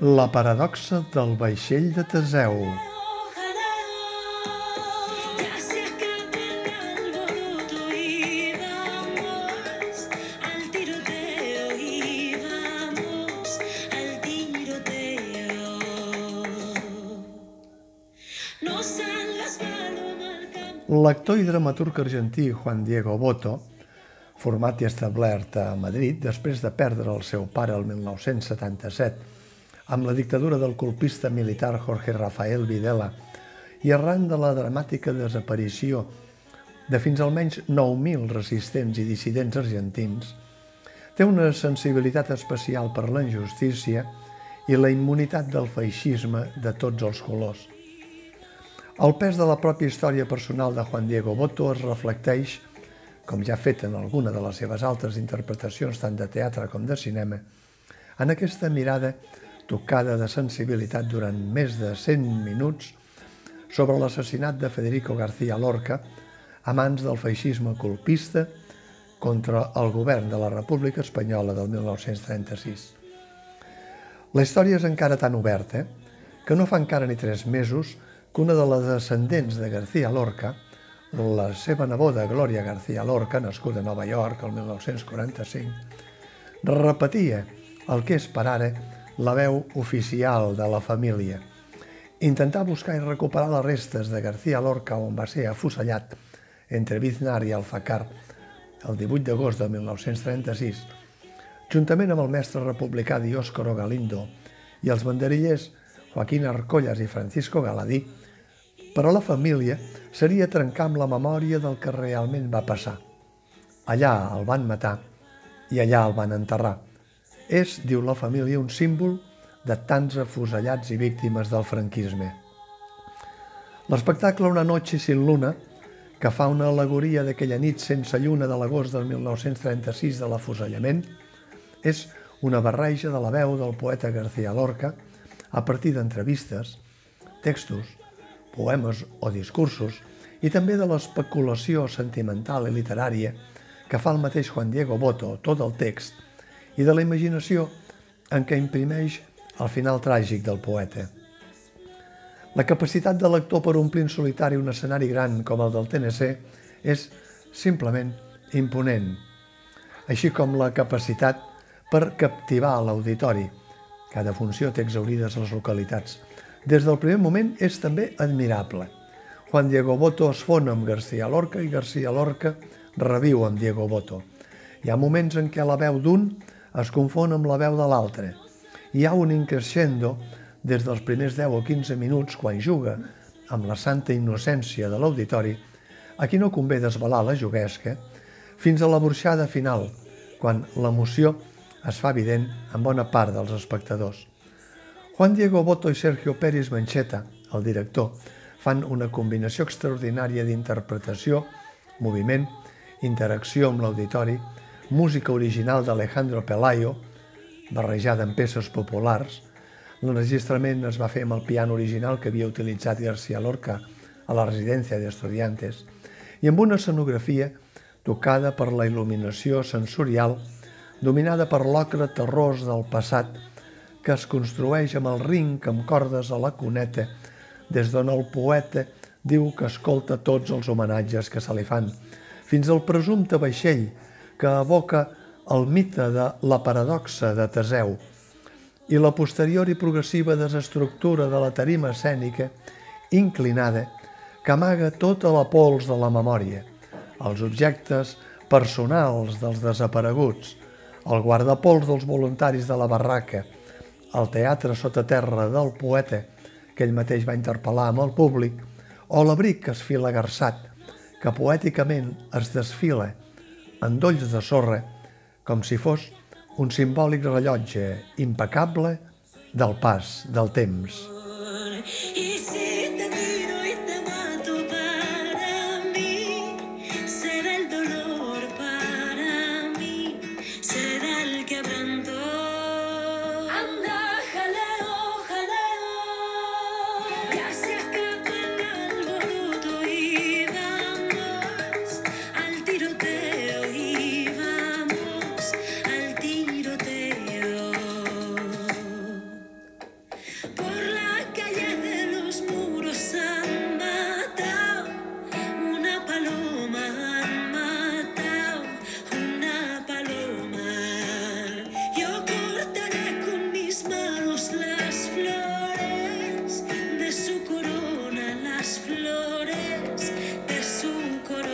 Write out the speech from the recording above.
La paradoxa del vaixell de Teseu. L'actor i dramaturg argentí Juan Diego Boto, format i establert a Madrid després de perdre el seu pare el 1977 amb la dictadura del colpista militar Jorge Rafael Videla i arran de la dramàtica desaparició de fins almenys 9.000 resistents i dissidents argentins, té una sensibilitat especial per la injustícia i la immunitat del feixisme de tots els colors. El pes de la pròpia història personal de Juan Diego Boto es reflecteix, com ja ha fet en alguna de les seves altres interpretacions tant de teatre com de cinema, en aquesta mirada tocada de sensibilitat durant més de 100 minuts sobre l'assassinat de Federico García Lorca a mans del feixisme colpista contra el govern de la República Espanyola del 1936. La història és encara tan oberta que no fa encara ni tres mesos que una de les descendents de García Lorca, la seva neboda Glòria García Lorca, nascuda a Nova York el 1945, repetia el que és per ara la veu oficial de la família. Intentar buscar i recuperar les restes de García Lorca on va ser afusellat entre Biznar i Alfacar el 18 d'agost de 1936, juntament amb el mestre republicà Dioscoro Galindo i els banderillers Joaquín Arcollas i Francisco Galadí, però la família seria trencar amb la memòria del que realment va passar. Allà el van matar i allà el van enterrar. És, diu la família, un símbol de tants afusellats i víctimes del franquisme. L'espectacle Una noche sin luna, que fa una alegoria d'aquella nit sense lluna de l'agost del 1936 de l'afusellament, és una barreja de la veu del poeta García Lorca a partir d'entrevistes, textos, poemes o discursos i també de l'especulació sentimental i literària que fa el mateix Juan Diego Boto, tot el text, i de la imaginació en què imprimeix el final tràgic del poeta. La capacitat de l'actor per omplir en solitari un escenari gran com el del TNC és simplement imponent, així com la capacitat per captivar l'auditori. Cada funció té exaurides les localitats. Des del primer moment és també admirable. Juan Diego Boto es fon amb García Lorca i García Lorca reviu amb Diego Boto. Hi ha moments en què la veu d'un es confon amb la veu de l'altre. Hi ha un increscendo des dels primers 10 o 15 minuts quan juga amb la santa innocència de l'auditori, a qui no convé desvelar la juguesca, fins a la burxada final, quan l'emoció es fa evident en bona part dels espectadors. Juan Diego Boto i Sergio Pérez Mancheta, el director, fan una combinació extraordinària d'interpretació, moviment, interacció amb l'auditori, música original d'Alejandro Pelayo, barrejada amb peces populars. L'enregistrament es va fer amb el piano original que havia utilitzat García Lorca a la residència d'estudiantes i amb una escenografia tocada per la il·luminació sensorial dominada per l'ocre terrós del passat que es construeix amb el rinc amb cordes a la cuneta des d'on el poeta diu que escolta tots els homenatges que se li fan, fins al presumpte vaixell que evoca el mite de la paradoxa de Teseu i la posterior i progressiva desestructura de la tarima escènica inclinada que amaga tota la pols de la memòria, els objectes personals dels desapareguts, el guardapols dels voluntaris de la barraca, el teatre sota terra del poeta, que ell mateix va interpel·lar amb el públic, o l'abric esfilagarçat, que poèticament es desfila en dolls de sorra, com si fos un simbòlic rellotge impecable del pas del temps. tiroteo. Por la calle de los muros han matado una paloma, han matado una paloma. Yo cortaré con mis manos las flores de su corona, las flores de su corona.